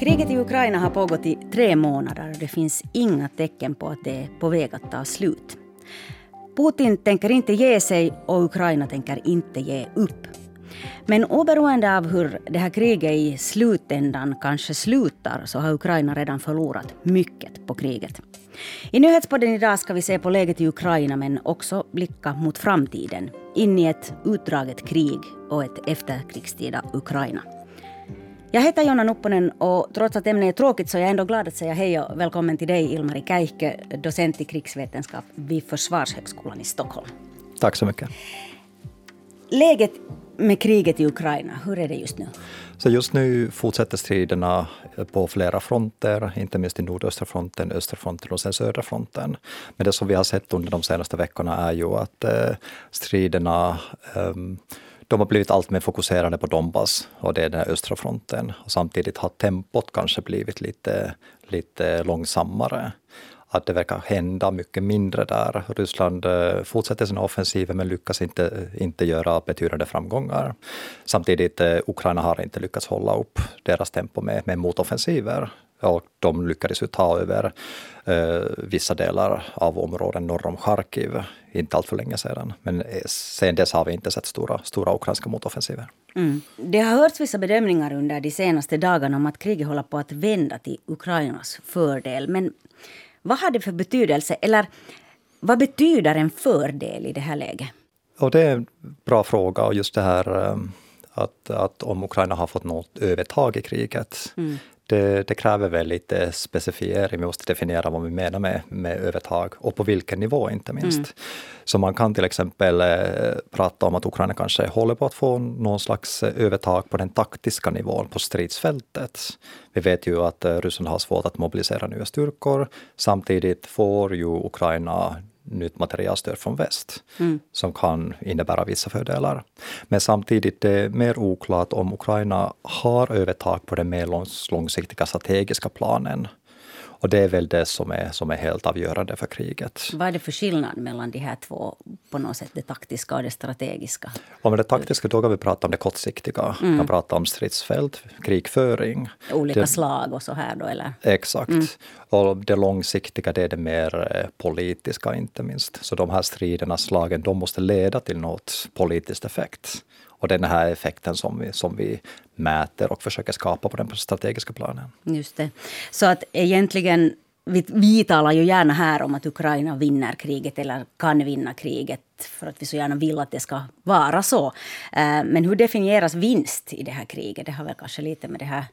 Kriget i Ukraina har pågått i tre månader och det finns inga tecken på att det är på väg att ta slut. Putin tänker inte ge sig och Ukraina tänker inte ge upp. Men oberoende av hur det här kriget i slutändan kanske slutar så har Ukraina redan förlorat mycket på kriget. I nyhetspodden idag ska vi se på läget i Ukraina men också blicka mot framtiden. In i ett utdraget krig och ett efterkrigstida Ukraina. Jag heter Jonna Nupponen och trots att ämnet är tråkigt så är jag ändå glad att säga hej och välkommen till dig Ilmari Käihkö, docent i krigsvetenskap vid Försvarshögskolan i Stockholm. Tack så mycket. Läget med kriget i Ukraina, hur är det just nu? Så just nu fortsätter striderna på flera fronter, inte minst i nordöstra fronten, östra fronten och sen södra fronten. Men det som vi har sett under de senaste veckorna är ju att eh, striderna um, de har blivit allt mer fokuserade på Donbass och det är den östra fronten. Och samtidigt har tempot kanske blivit lite, lite långsammare. Att det verkar hända mycket mindre där. Ryssland eh, fortsätter sina offensiver men lyckas inte, inte göra betydande framgångar. Samtidigt eh, Ukraina har inte lyckats hålla upp deras tempo med, med motoffensiver och de lyckades ju ta över eh, vissa delar av områden norr om Charkiv inte allt för länge sedan. Men eh, sen dess har vi inte sett stora, stora ukrainska motoffensiver. Mm. Det har hörts vissa bedömningar under de senaste dagarna om att kriget håller på att vända till Ukrainas fördel. Men vad har det för betydelse? Eller vad betyder en fördel i det här läget? Och det är en bra fråga och just det här eh, att, att om Ukraina har fått något övertag i kriget. Mm det, det, kräver väl lite specifiering, vi måste definiera vad vi menar med, med övertag och på vilken nivå inte minst. Mm. Så man kan till exempel eh, prata om att Ukraina kanske håller på att få någon slags övertag på den taktiska nivån på stridsfältet. Vi vet ju att eh, Ryssland har svårt att mobilisera nya styrkor. Samtidigt får ju Ukraina nytt materialstöd från väst mm. som kan innebära vissa fördelar. Men samtidigt är det mer oklart om Ukraina har övertag på den mer långsiktiga strategiska planen. Och det är väl det som är, som är helt avgörande för kriget. Vad är det för skillnad mellan de här två, på något sätt det taktiska och det strategiska? Och med det taktiska då kan vi prata om det kortsiktiga. Mm. Man pratar om stridsfält, krigföring. Olika det, slag och så här då eller? Exakt. Mm. Och det långsiktiga det är det mer eh, politiska inte minst. Så de här striderna, slagen, de måste leda till något politiskt effekt. Och den här effekten som vi, som vi mäter och försöker skapa på den strategiska planen. Just det. Så att egentligen vi, vi talar ju gärna här om att Ukraina vinner kriget eller kan vinna kriget för att vi så gärna vill att det ska vara så. Eh, men hur definieras vinst i det här kriget? Det har väl kanske lite med det här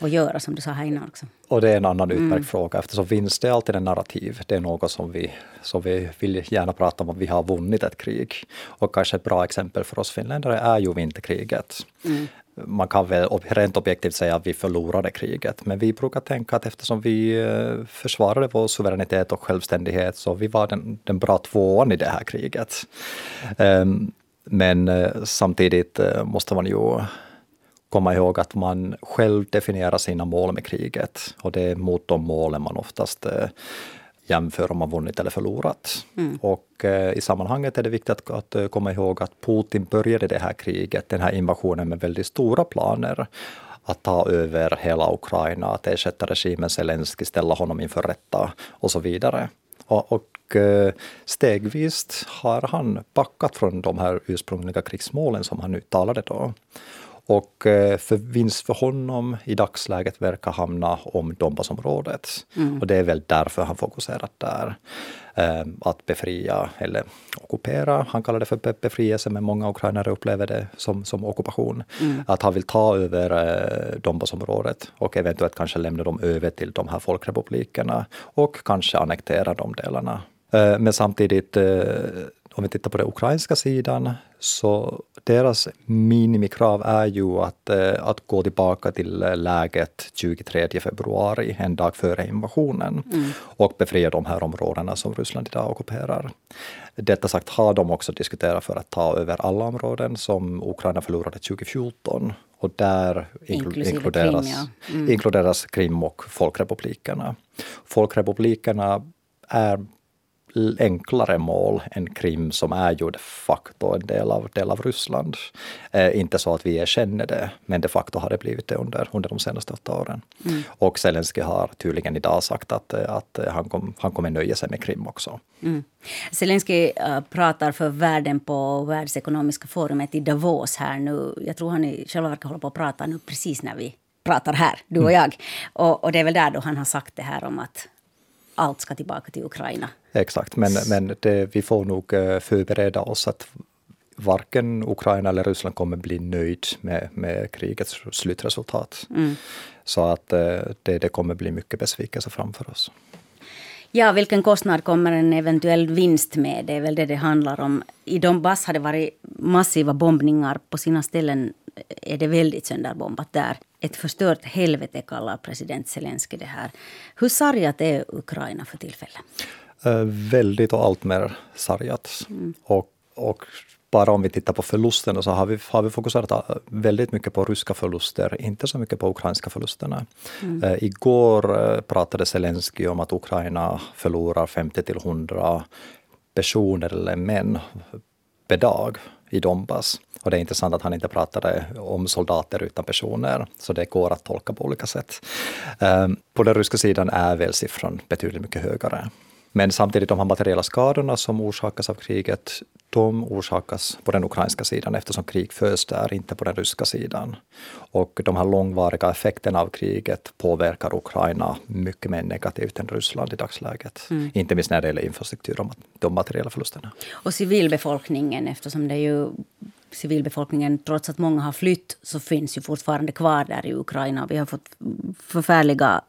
att göra som du sa här innan också. Och det är en annan utmärkt mm. fråga eftersom vinst är alltid en narrativ. Det är något som vi, som vi vill gärna prata om att vi har vunnit ett krig. Och kanske ett bra exempel för oss finländare är ju vinterkriget. Mm. Man kan väl rent objektivt säga att vi förlorade kriget, men vi brukar tänka att eftersom vi eh, försvarade vår suveränitet och självständighet så vi var den, den bra tvåan i det här kriget. Um, men uh, samtidigt uh, måste man ju komma ihåg att man själv definierar sina mål med kriget och det är mot de målen man oftast eh, jämför om man vunnit eller förlorat. Mm. Och eh, i sammanhanget är det viktigt att, att, eh, komma ihåg att Putin började det här kriget, den här invasionen med väldigt stora planer att ta över hela Ukraina, att ersätta regimen Zelensky, ställa honom inför rätta och så vidare. Och, och eh, stegvis har han backat från de här ursprungliga krigsmålen som han uttalade då. Och eh, för vinst för honom i dagsläget verkar hamna om Donbassområdet. Mm. Och det är väl därför han fokuserat där. Eh, att befria eller ockupera, han kallar det för befrielse men många ukrainare upplever det som, som ockupation. Mm. Att han vill ta över eh, Donbassområdet och eventuellt kanske lämna dem över till de här folkrepublikerna och kanske annektera de delarna. Men samtidigt om vi tittar på den ukrainska sidan, så deras minimikrav är ju att, eh, att gå tillbaka till läget 23 februari, en dag före invasionen, mm. och befria de här områdena som Ryssland idag ockuperar. Detta sagt har de också diskuterat för att ta över alla områden som Ukraina förlorade 2014 och där inkluderas Krim, ja. mm. inkluderas Krim och folkrepublikerna. Folkrepublikerna är enklare mål än Krim som är ju de facto en del av, del av Ryssland. Eh, inte så att vi erkänner det, men de facto har det blivit det under, under de senaste åtta åren. Mm. Och Zelensky har tydligen idag sagt att, att han, kom, han kommer nöja sig med Krim också. Mm. Zelensky uh, pratar för världen på Världsekonomiska forumet i Davos här nu. Jag tror han i själva verket håller på att prata nu precis när vi pratar här, du och mm. jag. Och, och det är väl där då han har sagt det här om att allt ska tillbaka till Ukraina. Exakt, men, men det, vi får nog eh, förbereda oss att varken Ukraina eller Ryssland kommer bli nöjd med, med krigets slutresultat. Mm. Så att eh, det, det kommer bli mycket besvikelse framför oss. Ja, vilken kostnad kommer en eventuell vinst med? Det är väl det det handlar om. I Donbass har det varit massiva bombningar. På sina ställen är det väldigt sönderbombat där. Ett förstört helvete kallar president Zelensky det här. Hur sargat är Ukraina för tillfället? Uh, väldigt och allt mer sargat. Mm. Och, och bara om vi tittar på förlusterna så har vi, har vi fokuserat väldigt mycket på ryska förluster, inte så mycket på ukrainska förlusterna. Mm. Uh, igår uh, pratade Zelensky om att Ukraina förlorar 50 till 100 personer eller män per dag i Donbass. Och det är intressant att han inte pratade om soldater utan personer, så det går att tolka på olika sätt. Um, på den ryska sidan är väl siffran betydligt mycket högre. Men samtidigt de här materiella skadorna som orsakas av kriget, de orsakas på den ukrainska sidan eftersom krig förs där, inte på den ryska sidan. Och de här långvariga effekterna av kriget påverkar Ukraina mycket mer negativt än Ryssland i dagsläget. Mm. Inte minst när det gäller infrastruktur och de materiella förlusterna. Och civilbefolkningen, eftersom det är ju civilbefolkningen, trots att många har flytt, så finns ju fortfarande kvar där i Ukraina. Vi har fått förfärliga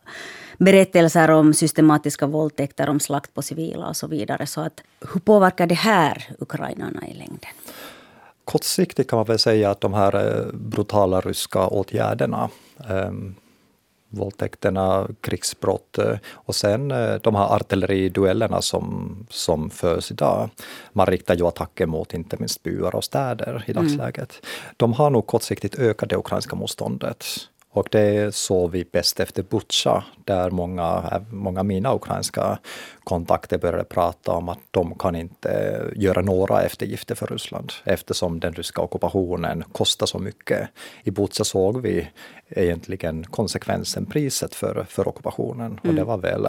berättelser om systematiska våldtäkter, om slakt på civila och så vidare. Så att, hur påverkar det här ukrainarna i längden? Kortsiktigt kan man väl säga att de här eh, brutala ryska åtgärderna um, våldtäkterna, krigsbrott eh, och sen eh, de här artilleriduellerna som, som förs idag. Man riktar ju attacker mot inte minst byar och städer i mm. dagsläget. Mm. De har nog kortsiktigt ökat det ukrainska motståndet. Och det såg vi bäst efter Butja, där många, många av mina ukrainska kontakter började prata om att de kan inte göra några eftergifter för Ryssland eftersom den ryska ockupationen kostar så mycket. I Butja såg vi egentligen konsekvensen, priset för, för ockupationen mm. och det var väl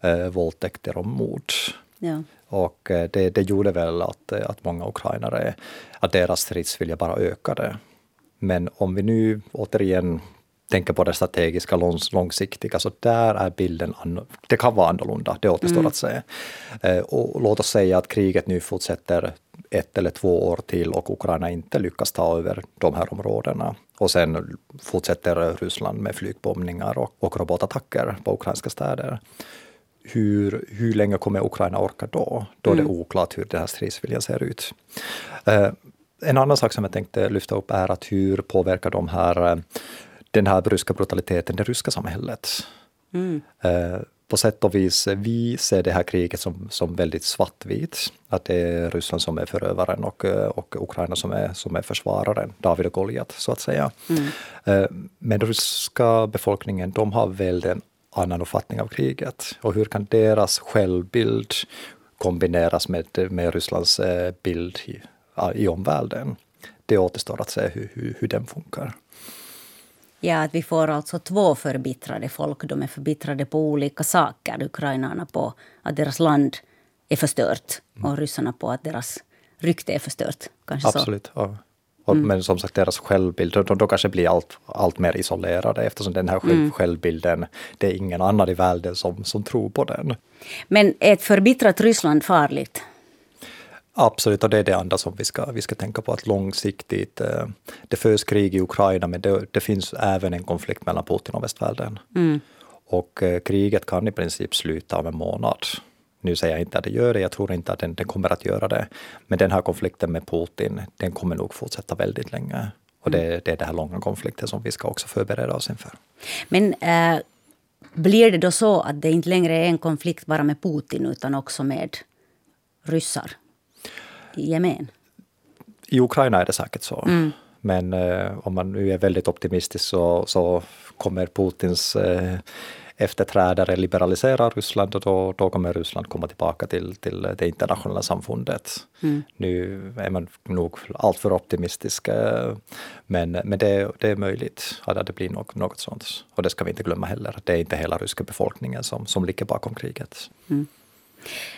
eh, våldtäkter och mord. Ja. Och eh, det, det gjorde väl att, att många ukrainare, att deras stridsvilja bara ökade. Men om vi nu återigen tänker på det strategiska långsiktiga, så där är bilden, det kan vara annorlunda, det återstår mm. att se. Eh, och låt oss säga att kriget nu fortsätter ett eller två år till och Ukraina inte lyckas ta över de här områdena. Och sen fortsätter Ryssland med flygbombningar och, och robotattacker på ukrainska städer. Hur, hur länge kommer Ukraina orka då? Då är det mm. oklart hur den här stridsviljan ser ut. Eh, en annan sak som jag tänkte lyfta upp är att hur påverkar de här eh, den här ryska brutaliteten, det ryska samhället. Mm. Eh, på sätt och vis, vi ser det här kriget som, som väldigt svartvit. Att det är Ryssland som är förövaren och, och Ukraina som är, som är försvararen, David och Goliat så att säga. Mm. Eh, men den ryska befolkningen, de har väl en annan uppfattning av kriget. Och hur kan deras självbild kombineras med, med Rysslands eh, bild i, i omvärlden? Det återstår att se hur, hur, hur den funkar. Ja, att vi får alltså två förbittrade folk. De är förbittrade på olika saker. Ukrainarna på att deras land är förstört och mm. ryssarna på att deras rykte är förstört. Kanske Absolut. Så. Ja. Och, mm. Men som sagt, deras självbild, de, de kanske blir allt, allt mer isolerade eftersom den här själv, mm. självbilden, det är ingen annan i världen som, som tror på den. Men är ett förbittrat Ryssland farligt? Absolut, och det är det andra som vi ska, vi ska tänka på, att långsiktigt, eh, det förs krig i Ukraina, men det, det finns även en konflikt mellan Putin och västvärlden. Mm. Och eh, kriget kan i princip sluta om en månad. Nu säger jag inte att det gör det, jag tror inte att den, den kommer att göra det. Men den här konflikten med Putin, den kommer nog fortsätta väldigt länge. Och det, mm. det är den här långa konflikten som vi ska också förbereda oss inför. Men äh, blir det då så att det inte längre är en konflikt bara med Putin utan också med ryssar? I gemen? I Ukraina är det säkert så. Mm. Men eh, om man nu är väldigt optimistisk så, så kommer Putins eh, efterträdare liberaliserar Ryssland och då, då kommer Ryssland komma tillbaka till, till det internationella samfundet. Mm. Nu är man nog alltför optimistisk, eh, men, men det, det är möjligt att det blir något, något sånt. Och det ska vi inte glömma heller. Det är inte hela ryska befolkningen som, som ligger bakom kriget. Mm.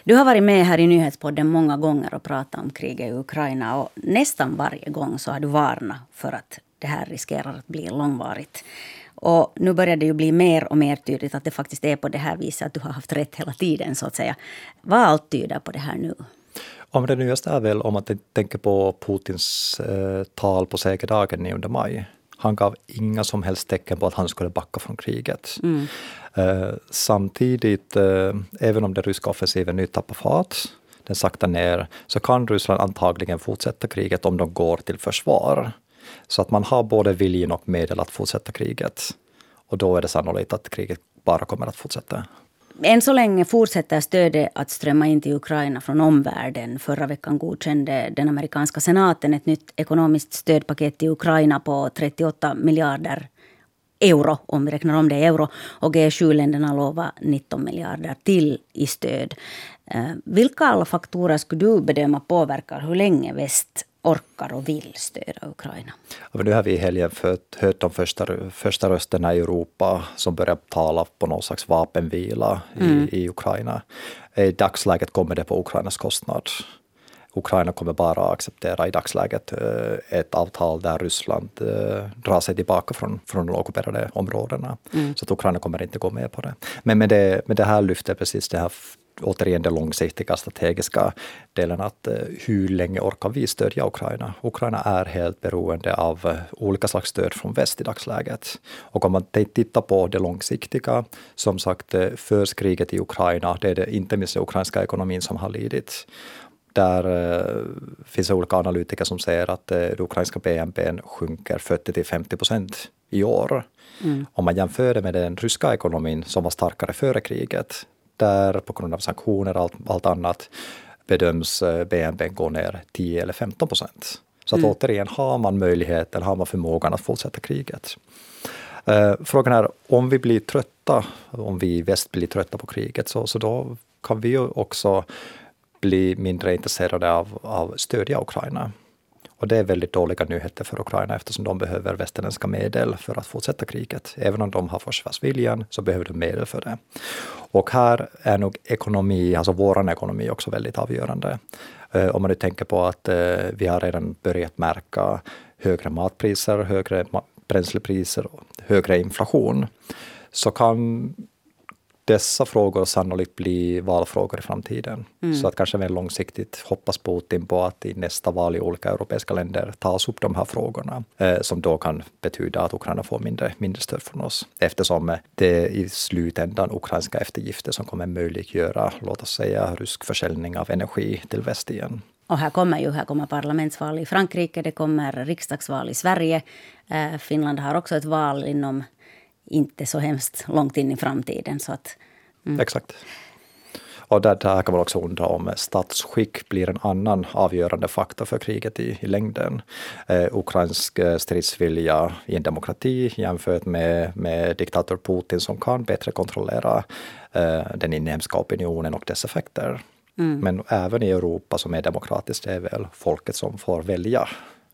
Du har varit med här i nyhetspodden många gånger och pratat om kriget i Ukraina. Och nästan varje gång så har du varnat för att det här riskerar att bli långvarigt. Och nu börjar det ju bli mer och mer tydligt att det faktiskt är på det här viset att du har haft rätt hela tiden. så att säga. Vad allt tyder på det här nu? Om det nyaste är väl om man tänker på Putins eh, tal på säkerdagen 9 maj. Han gav inga som helst tecken på att han skulle backa från kriget. Mm. Eh, samtidigt, eh, även om den ryska offensiven nu tappar fart, den saktar ner, så kan Ryssland antagligen fortsätta kriget om de går till försvar. Så att man har både viljan och medel att fortsätta kriget. Och då är det sannolikt att kriget bara kommer att fortsätta. Än så länge fortsätter stödet att strömma in till Ukraina från omvärlden. Förra veckan godkände den amerikanska senaten ett nytt ekonomiskt stödpaket till Ukraina på 38 miljarder euro, om vi räknar om det i euro. Och G7-länderna lovar 19 miljarder till i stöd. Eh, vilka alla faktorer skulle du bedöma påverkar hur länge väst orkar och vill stödja Ukraina. Ja, nu har vi i helgen hört de första, första rösterna i Europa som börjar tala på någon slags vapenvila mm. i, i Ukraina. I dagsläget kommer det på Ukrainas kostnad. Ukraina kommer bara acceptera i dagsläget eh, ett avtal där Ryssland eh, drar sig tillbaka från, från de ockuperade områdena. Mm. Så att Ukraina kommer inte gå med på det. Men med det, med det här lyfter precis det här återigen den långsiktiga strategiska delen att eh, hur länge orkar vi stödja Ukraina? Ukraina är helt beroende av eh, olika slags stöd från väst i dagsläget. Och om man tittar på det långsiktiga, som sagt, eh, förs kriget i Ukraina, det är det inte minst den ukrainska ekonomin som har lidit. Där finns det olika analytiker som säger att uh, det ukrainska BNP sjunker 40 till 50 procent i år. Mm. Om man jämför det med den ryska ekonomin som var starkare före kriget, där på grund av sanktioner och allt, allt annat bedöms eh, BNP gå ner 10 eller 15 procent. Så att mm. återigen, har man möjligheten, har man förmågan att fortsätta kriget? Eh, frågan är om vi blir trötta, om vi i väst blir trötta på kriget, så, så då kan vi ju också bli mindre intresserade av, av stödja Ukraina. Och det är väldigt dåliga nyheter för Ukraina eftersom de behöver västerländska medel för att fortsätta kriget. Även om de har försvarsviljan så behöver de medel för det. Och här är nog ekonomi, alltså vår ekonomi också väldigt avgörande. Eh, om man nu tänker på att eh, vi har redan börjat märka högre matpriser, högre bränslepriser, högre inflation, så kan dessa frågor sannolikt bli valfrågor i framtiden. Mm. Så att kanske mer långsiktigt hoppas Putin på att i nästa val i olika europeiska länder tas upp de här frågorna, eh, som då kan betyda att Ukraina får mindre, mindre stöd från oss. Eftersom det är i slutändan ukrainska eftergifter som kommer möjliggöra, låt oss säga, rysk försäljning av energi till väst igen. Och här kommer ju här kommer parlamentsval i Frankrike, det kommer riksdagsval i Sverige. Eh, Finland har också ett val inom inte så hemskt långt in i framtiden. Så att, mm. Exakt. Och där, där kan man också undra om statsskick blir en annan avgörande faktor för kriget i, i längden. Eh, ukrainsk eh, stridsvilja i en demokrati jämfört med, med diktator Putin som kan bättre kontrollera eh, den inhemska opinionen och dess effekter. Mm. Men även i Europa som är demokratiskt, det är väl folket som får välja.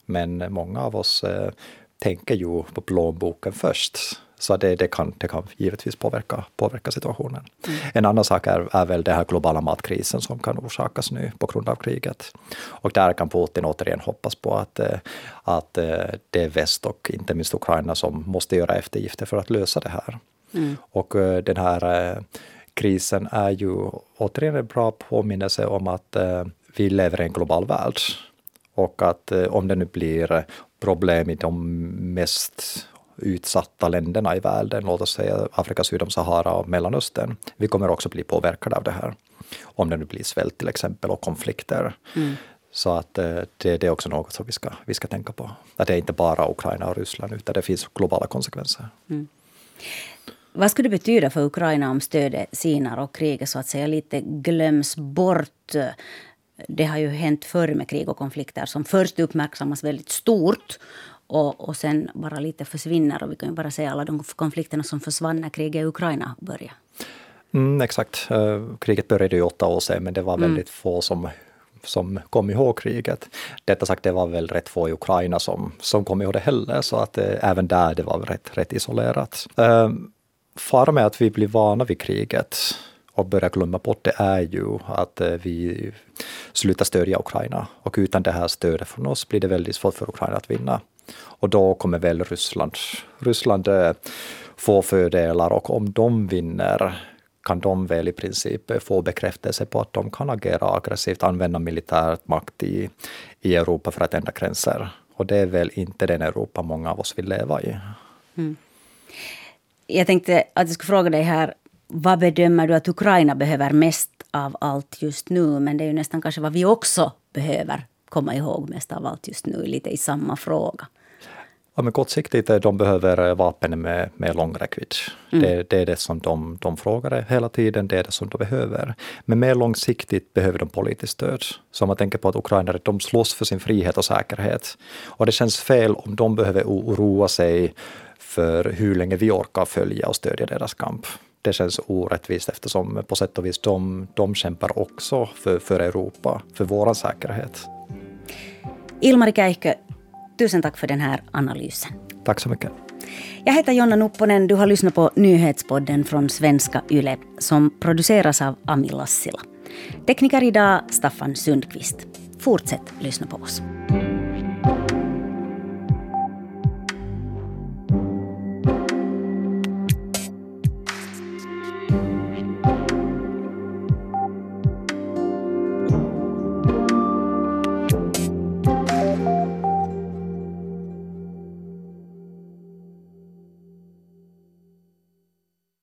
Men många av oss eh, tänker ju på plånboken först. Så det, det, kan, det kan givetvis påverka, påverka situationen. Mm. En annan sak är, är väl den här globala matkrisen som kan orsakas nu på grund av kriget. Och där kan Putin återigen hoppas på att, eh, att eh, det är väst och inte minst Ukraina som måste göra eftergifter för att lösa det här. Mm. Och eh, den här krisen är ju återigen en bra påminnelse om att vi lever i en global värld. Och att om det nu blir problem i de mest utsatta länderna i världen, låt oss säga Afrika sydd om Sahara och Mellanöstern, vi kommer också bli påverkade av det här. Om det nu blir svält till exempel och konflikter. Mm. Så att eh, det, det, är också något som vi ska, vi ska tänka på. Att det är inte bara Ukraina och Ryssland, utan det finns globala konsekvenser. Mm. Vad skulle det betyda för Ukraina om stödet sinar och kriget så att säga lite glöms bort? Det har ju hänt förr med krig och konflikter som först uppmärksammas väldigt stort och, och sen bara lite försvinner. Och vi kan bara se alla de konflikterna som försvann när kriget i Ukraina började. Mm, exakt. Uh, kriget började ju åtta år sedan, men det var mm. väldigt mm. få som som kom ihåg kriget. Detta sagt, det var väl rätt få i Ukraina som, som kom ihåg det heller, så att eh, även där det var rätt, rätt isolerat. Eh, fara med att vi blir vana vid kriget och börjar glömma bort det är ju att eh, vi slutar stödja Ukraina. Och utan det här stödet från oss blir det väldigt svårt för Ukraina att vinna. Och då kommer väl Ryssland, Ryssland eh, få fördelar och om de vinner kan de väl i princip eh, få bekräftelse på att de kan agera aggressivt, använda militär makt i, i Europa för att ändra gränser. Och det är väl inte den Europa många av oss vill leva i. Mm. Jag tänkte att jag skulle fråga dig här, vad bedömer du att Ukraina behöver mest av allt just nu? Men det är ju nästan kanske vad vi också behöver komma ihåg mest av allt just nu, lite i samma fråga. Ja, men kortsiktigt de behöver eh, vapen med, med lång räckvidd. Mm. Det, det, är det som de, de frågar hela tiden, det är det som de behöver. Men mer långsiktigt behöver de politiskt stöd. Så om man tänker på att ukrainare de slåss för sin frihet och säkerhet. Och det känns fel om de behöver oroa sig för hur länge vi orkar följa och stödja deras kamp. Det känns orättvist eftersom på sätt och vis de, de kämpar också för, för Europa, för vår säkerhet. Ilmari Käihkö, Tusen tack för den här analysen. Tack så mycket. Jag heter Jonna Nupponen. Du har lyssnat på nyhetspodden från Svenska Yle som produceras av Ami Lassila. Tekniker idag Staffan Sundqvist. Fortsätt lyssna på oss.